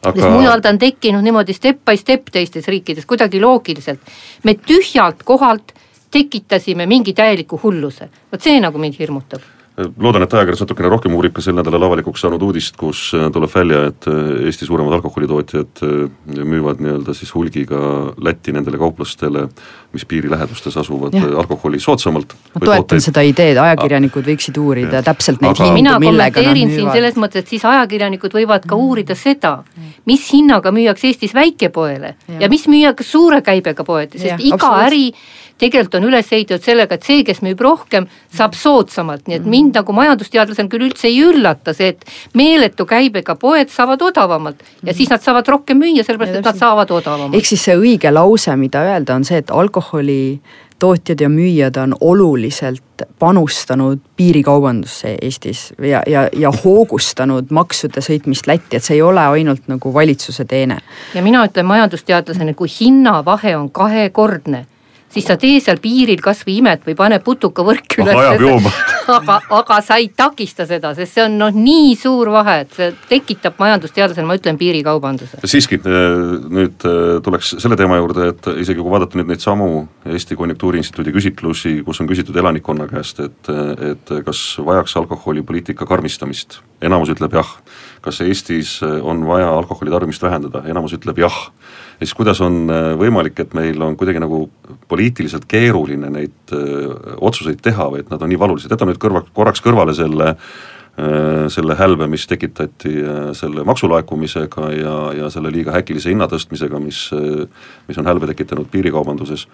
aga.... sest mujal ta on tekkinud niimoodi step by step teistes riikides kuidagi loogiliselt. me tühjalt kohalt tekitasime mingi täieliku hulluse, vot see nagu mind hirmutab loodan, et ajakirjandus natukene rohkem uurib ka sel nädalal avalikuks saanud uudist, kus äh, tuleb välja, et äh, Eesti suuremad alkoholitootjad äh, müüvad nii-öelda siis hulgiga Lätti nendele kauplastele, mis piiri lähedustes asuvad, alkoholi soodsamalt. ma toetan tooteid. seda ideed, ajakirjanikud võiksid uurida ja. täpselt neid Aga... hindu, millega nad müüvad. mina kommenteerin siin selles mõttes, et siis ajakirjanikud võivad ka uurida seda, mis hinnaga müüakse Eestis väikepoele ja, ja mis müüakse suure käibega poodi, sest ja, iga äri tegelikult on üles ehitatud sellega, et see, kes müüb rohkem, saab soodsamalt, nii et mhm. mind nagu majandusteadlasena küll üldse ei üllata see, et meeletu käibega poed saavad odavamalt ja siis nad saavad rohkem müüa, sellepärast et nad saavad odavamalt. ehk siis see õige lause, mida öelda, on see, et alkoholi tootjad ja müüjad on oluliselt panustanud piirikaubandusse Eestis ja, ja, ja hoogustanud maksude sõitmist Lätti, et see ei ole ainult nagu valitsuse teene. ja mina ütlen majandusteadlasena, kui hinnavahe on kahekordne siis sa tee seal piiril kasvõi imet või pane putukavõrk üles. aga, aga sa ei takista seda, sest see on noh, nii suur vahe, et see tekitab majandusteadlasena, ma ütlen, piirikaubanduse. siiski äh, nüüd äh, tuleks selle teema juurde, et isegi kui vaadata nüüd neid samu Eesti Konjunktuuriinstituudi küsitlusi, kus on küsitud elanikkonna käest, et, et kas vajaks alkoholipoliitika karmistamist, enamus ütleb jah. kas Eestis on vaja alkoholi tarbimist vähendada, enamus ütleb jah ja siis kuidas on äh, võimalik, et meil on kuidagi nagu poliitiliselt keeruline neid öö, äh, otsuseid teha või et nad on nii valulised, jätame nüüd kõrva, korraks kõrvale selle äh, selle hälve, mis tekitati selle maksulaekumisega ja, ja selle liiga äkilise hinnatõstmisega, mis, mis on hälve tekitanud piirikaubanduses.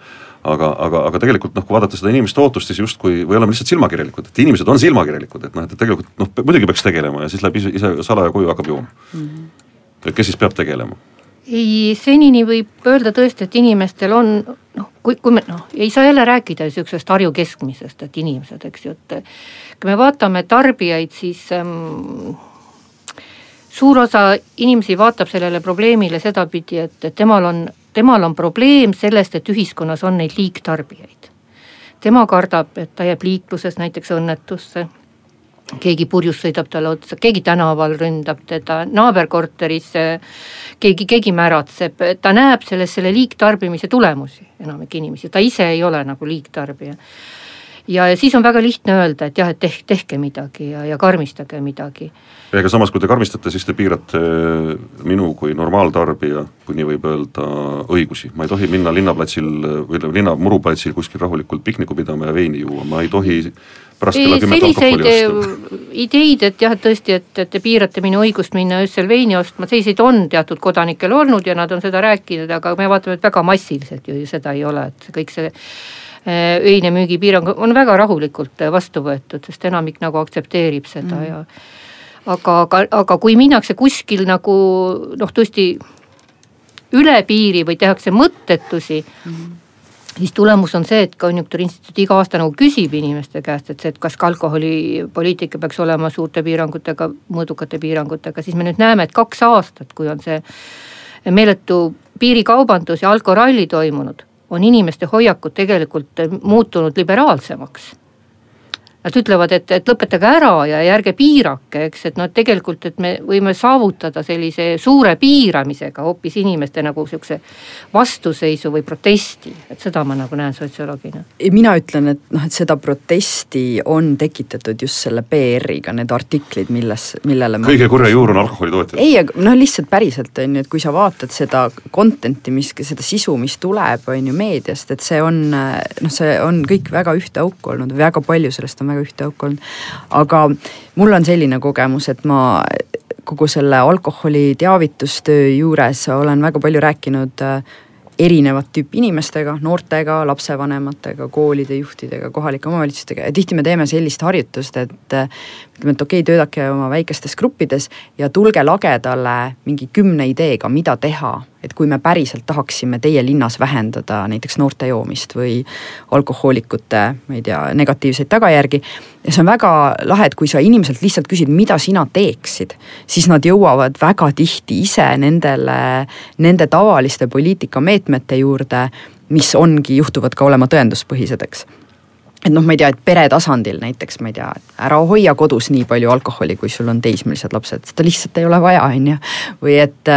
aga, aga, aga tegelikult noh, kui vaadata seda inimeste ootust, siis justkui, või oleme lihtsalt silmakirjalikud, et inimesed on silmakirjalikud, et noh, et tegelikult noh, muidugi peaks tegelema ja siis läheb ise, ise salaja koju, hakkab jooma mm. -hmm. et kes siis peab tegelema ei, senini võib öelda tõesti, et inimestel on noh, kui, kui me noh, ei saa jälle rääkida sihukesest Harju keskmisest, et inimesed, eks ju, et kui me vaatame tarbijaid, siis ähm, suur osa inimesi vaatab sellele probleemile sedapidi, et, et temal on, temal on probleem sellest, et ühiskonnas on neid liigtarbijaid. Tema kardab, et ta jääb liikluses näiteks õnnetusse keegi purjus sõidab talle otsa, keegi tänaval ründab teda, naaberkorteris keegi, keegi märatseb, ta näeb selles selle liigtarbimise tulemusi, enamik inimesi, ta ise ei ole nagu liigtarbija. ja siis on väga lihtne öelda, et jah, et tehke, tehke midagi ja, ja karmistage midagi. ega samas, kui te karmistate, siis te piirate minu kui normaaltarbija, kui nii võib öelda, õigusi, ma ei tohi minna linnaplatsil või linna muruplatsil kuskil rahulikult pikniku pidama ja veini juua, ma ei tohi pärast kella kümmet alkoholi osta. ideid, et jah, et tõesti, et, et te piirate minu õigust minna öösel veini ostma, selliseid on teatud kodanikel olnud ja nad on seda rääkinud, aga me vaatame, et väga massiliselt ju seda ei ole, et kõik see eh, öine müügipiirang on väga rahulikult vastu võetud, sest enamik nagu aktsepteerib seda mm. ja aga, aga, aga kui minnakse kuskil nagu noh, tõesti üle piiri või tehakse mõttetusi mm siis tulemus on see, et Konjunktuuriinstituut iga aasta nagu küsib inimeste käest, et see, et kas ka alkoholipoliitika peaks olema suurte piirangutega, mõõdukate piirangutega, siis me nüüd näeme, et kaks aastat, kui on see meeletu piirikaubandus ja alkoralli toimunud, on inimeste hoiakud tegelikult muutunud liberaalsemaks Nad ütlevad, et, et lõpetage ära ja ärge piirake, eks, et noh, tegelikult, et me võime saavutada sellise suure piiramisega hoopis inimeste nagu sihukese vastuseisu või protesti, et seda ma nagu näen sotsioloogina. mina ütlen, et noh, et seda protesti on tekitatud just selle PR-iga, need artiklid, milles, millele ma. kõige kurja juur on alkoholitootjad. ei, aga noh, lihtsalt päriselt on ju, et kui sa vaatad seda content'i, mis, seda sisu, mis tuleb, on ju meediast, et see on noh, see on kõik väga ühte auku olnud, väga palju sellest on väga väga ühte auku olnud. aga mul on selline kogemus, et ma kogu selle alkoholi teavitustöö juures olen väga palju rääkinud äh, erinevat tüüpi inimestega, noortega, lapsevanematega, koolide juhtidega, kohalike omavalitsustega ja tihti me teeme sellist harjutust, et ütleme, et okei okay,, töötage oma väikestes gruppides ja tulge lagedale mingi kümne ideega, mida teha et kui me päriselt tahaksime teie linnas vähendada näiteks noorte joomist või alkohoolikute, ma ei tea, negatiivseid tagajärgi. ja see on väga lahe, et kui sa inimeselt lihtsalt küsid, mida sina teeksid, siis nad jõuavad väga tihti ise nendele, nende tavaliste poliitikameetmete juurde, mis ongi, juhtuvad ka olema tõenduspõhised, eks et noh, ma ei tea, et pere tasandil näiteks, ma ei tea, ära hoia kodus nii palju alkoholi, kui sul on teismelised lapsed, seda lihtsalt ei ole vaja, on ju. või et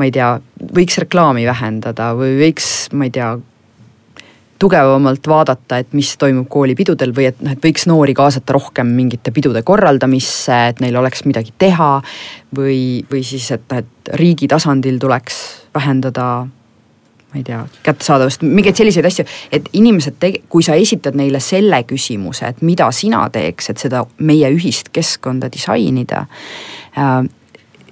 ma ei tea, võiks reklaami vähendada või võiks, ma ei tea, tugevamalt vaadata, et mis toimub koolipidudel või et noh, et võiks noori kaasata rohkem mingite pidude korraldamisse, et neil oleks midagi teha. või, või siis, et noh, et riigi tasandil tuleks vähendada ma ei tea, kättesaadavust, mingeid selliseid asju, et inimesed kui sa esitad neile selle küsimuse, et mida sina teeks, et seda meie ühist keskkonda disainida äh,.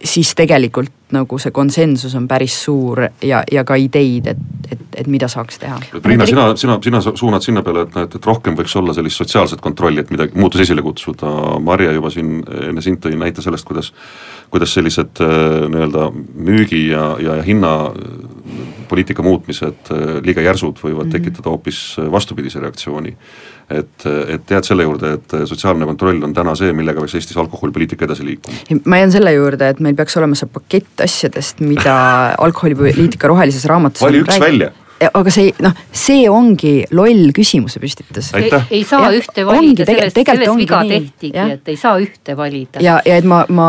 siis tegelikult nagu see konsensus on päris suur ja, ja ka ideid, et, et, et mida saaks teha. Riina, sina, sina, sina suunad sinna peale, et, et, et rohkem võiks olla sellist sotsiaalset kontrolli, et midagi, muutus esile kutsuda. Marje juba siin enne sind tõi näite sellest, kuidas, kuidas sellised äh, nii-öelda müügi ja, ja hinna poliitika muutmised äh, liiga järsud võivad mm -hmm. tekitada hoopis vastupidise reaktsiooni et, et jääd selle juurde, et sotsiaalne kontroll on täna see, millega peaks Eestis alkoholipoliitika edasi liikuma? ma jään selle juurde, et meil peaks olema see pakett asjadest, mida alkoholipoliitika rohelises raamatus vali üks räägib. välja aga see noh, see ongi loll küsimuse püstitus. ei, ei saa ja, ühte valida, selles, selles viga tehtigi, et ei saa ühte valida. ja, ja et ma, ma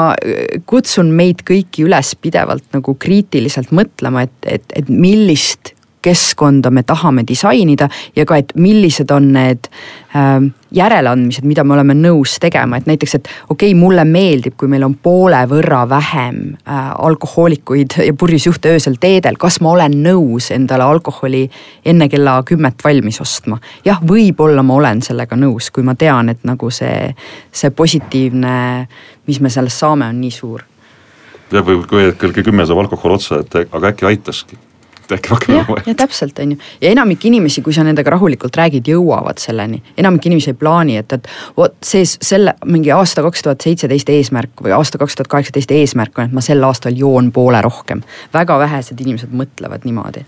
kutsun meid kõiki üles pidevalt nagu kriitiliselt mõtlema, et, et, et millist keskkonda me tahame disainida ja ka, et millised on need äh, järeleandmised, mida me oleme nõus tegema, et näiteks, et okei okay,, mulle meeldib, kui meil on poole võrra vähem äh, alkohoolikuid ja purjus juhte öösel teedel, kas ma olen nõus endale alkoholi enne kella kümmet valmis ostma. jah, võib-olla ma olen sellega nõus, kui ma tean, et nagu see, see positiivne, mis me sellest saame, on nii suur. Jah, või kui kell kümme saab alkohol otsa, et aga äkki aitaski et äkki rohkem ei ole vaja. täpselt, on ju, ja enamik inimesi, kui sa nendega rahulikult räägid, jõuavad selleni. enamik inimesi ei plaani, et, et vot see, selle mingi aasta kaks tuhat seitseteist eesmärk või aasta kaks tuhat kaheksateist eesmärk on, et ma sel aastal joon poole rohkem. väga vähesed inimesed mõtlevad niimoodi.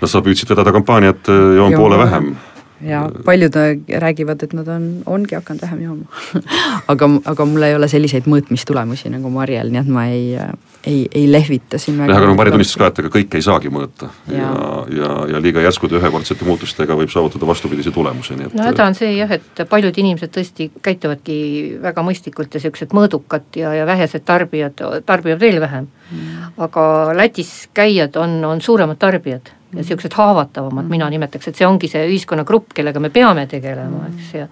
no sa püüdsid vedada kampaaniat joon, joon poole vähem ja paljud räägivad, et nad on, ongi hakanud vähem jooma. Aga, aga mul ei ole selliseid mõõtmistulemusi nagu Marjal, nii et ma ei, ei, ei lehvita siin väga. jah, aga no Mari tunnistas ka, et ega kõike ei saagi mõõta. Ja, ja, ja, ja liiga järskude ühekordsete muutustega võib saavutada vastupidise tulemuse, nii et. no häda on see jah, et paljud inimesed tõesti käituvadki väga mõistlikult ja siuksed mõõdukad ja, ja vähesed tarbijad tarbivad veel vähem. Mm.. aga Lätis käijad on, on suuremad tarbijad ja niisugused haavatavamad mm., mina nimetaks, et see ongi see ühiskonnagrupp, kellega me peame tegelema, eks, ja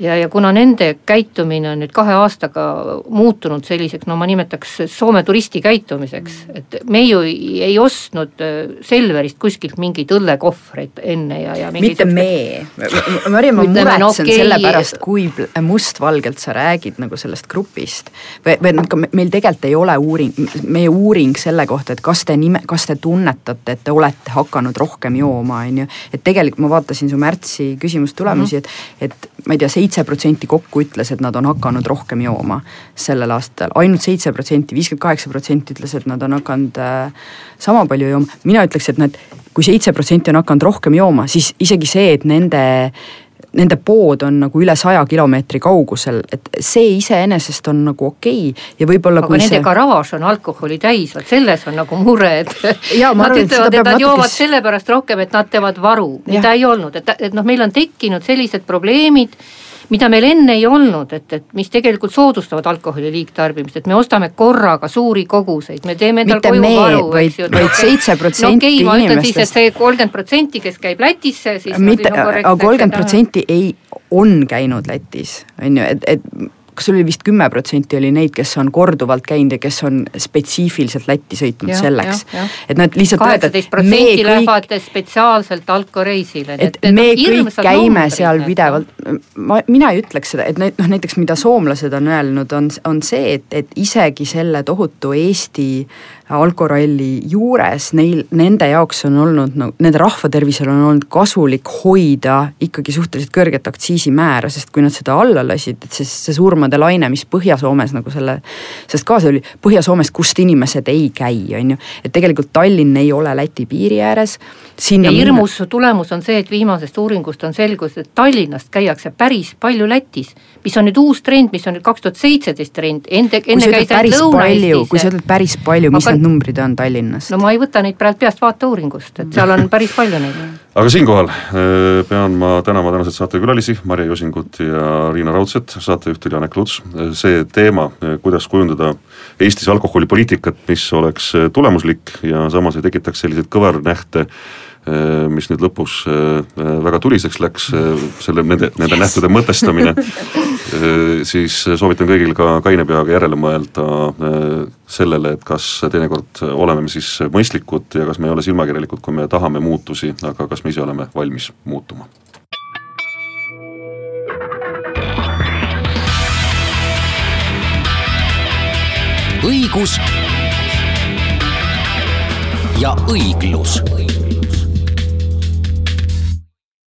ja, ja kuna nende käitumine on nüüd kahe aastaga muutunud selliseks, no ma nimetaks Soome turisti käitumiseks, et me ju ei, ei ostnud äh, Selverist kuskilt mingeid õllekohvreid enne ja, ja mitte me, Marju, ma muretsen no, okay. selle pärast, kui mustvalgelt sa räägid nagu sellest grupist. või, või noh, meil tegelikult ei ole uuring, meie uuring selle kohta, et kas te nime, kas te tunnetate, et te olete hakanud rohkem jooma, on ju. et tegelikult ma vaatasin su märtsi küsimustulemusi mm, -hmm. et, et ma ei tea, seitse protsenti kokku ütles, et nad on hakanud rohkem jooma sellel aastal. Ainult, ainult seitse protsenti, viiskümmend kaheksa protsenti ütles, et nad on hakanud äh, sama palju jooma, mina ütleks, et nad, kui seitse protsenti on hakanud rohkem jooma, siis isegi see, et nende nende pood on nagu üle saja kilomeetri kaugusel, et see iseenesest on nagu okei okay. ja võib-olla aga nende see... garaaž on alkoholi täis, vot selles on nagu mure, et ja, nad arvan, ütlevad, et nad natukes... joovad sellepärast rohkem, et nad teevad varu, mida ei olnud, et, et noh, meil on tekkinud sellised probleemid mida meil enne ei olnud, et, et mis tegelikult soodustavad alkoholi liigtarbimist, et me ostame korraga suuri koguseid, me teeme endal koju me, varu, eks ju. vaid seitse protsenti inimestest. no okei okay,, ma ütlen siis, et see kolmkümmend protsenti, kes käib Lätisse, siis. mitte, aga kolmkümmend protsenti ei, on käinud Lätis, on ju, et, et kas sul oli vist kümme protsenti oli neid, kes on korduvalt käinud ja kes on spetsiifiliselt Lätti sõitnud ja, selleks. et nad lihtsalt kaheksateist protsenti lähevad spetsiaalselt alkoreisile. et, et me kõik käime numbrid, seal pidevalt, ma, mina ei ütleks seda, et noh, näiteks mida soomlased on öelnud, on, on see, et, et isegi selle tohutu Eesti alkoralli juures, neil, nende jaoks on olnud no nende rahvatervisele on olnud kasulik hoida ikkagi suhteliselt kõrget aktsiisimäära, sest kui nad seda alla lasid, et siis see surmade laine, mis Põhja-Soomes nagu selle, sest ka see oli Põhja-Soomest, kust inimesed ei käi, on ju. et tegelikult Tallinn ei ole Läti piiri ääres. ja hirmus minna... tulemus on see, et viimasest uuringust on selgus, et Tallinnast käiakse päris palju Lätis, mis on nüüd uus trend, mis on nüüd kaks tuhat seitseteist trend, enne, enne käis ainult Lõuna-Eestis. kui sa ütled päris palju, mis Aga need numbrid on Tallinnas? no ma ei võta neid praegu peast vaateuuringust, et seal on päris palju neid. aga siinkohal äh, pean ma tänama tänaseid saatekülalisi, Marje Josingut ja Riina Raudset, saatejuht oli Janek Luts. see teema, äh, kuidas kujundada Eestis alkoholipoliitikat, mis oleks äh, tulemuslik ja samas ei tekitaks selliseid kõvernähte Äh, mis nüüd lõpus äh, väga tuliseks läks, äh, selle, nende, nende yes. nähtude mõtestamine, siis soovitan kõigil ka kaine peaga järele mõelda sellele, et kas teinekord oleme me siis mõistlikud ja kas me ei ole silmakirjalikud, kui me tahame muutusi, aga kas me ise oleme valmis muutuma. õigus ja õiglus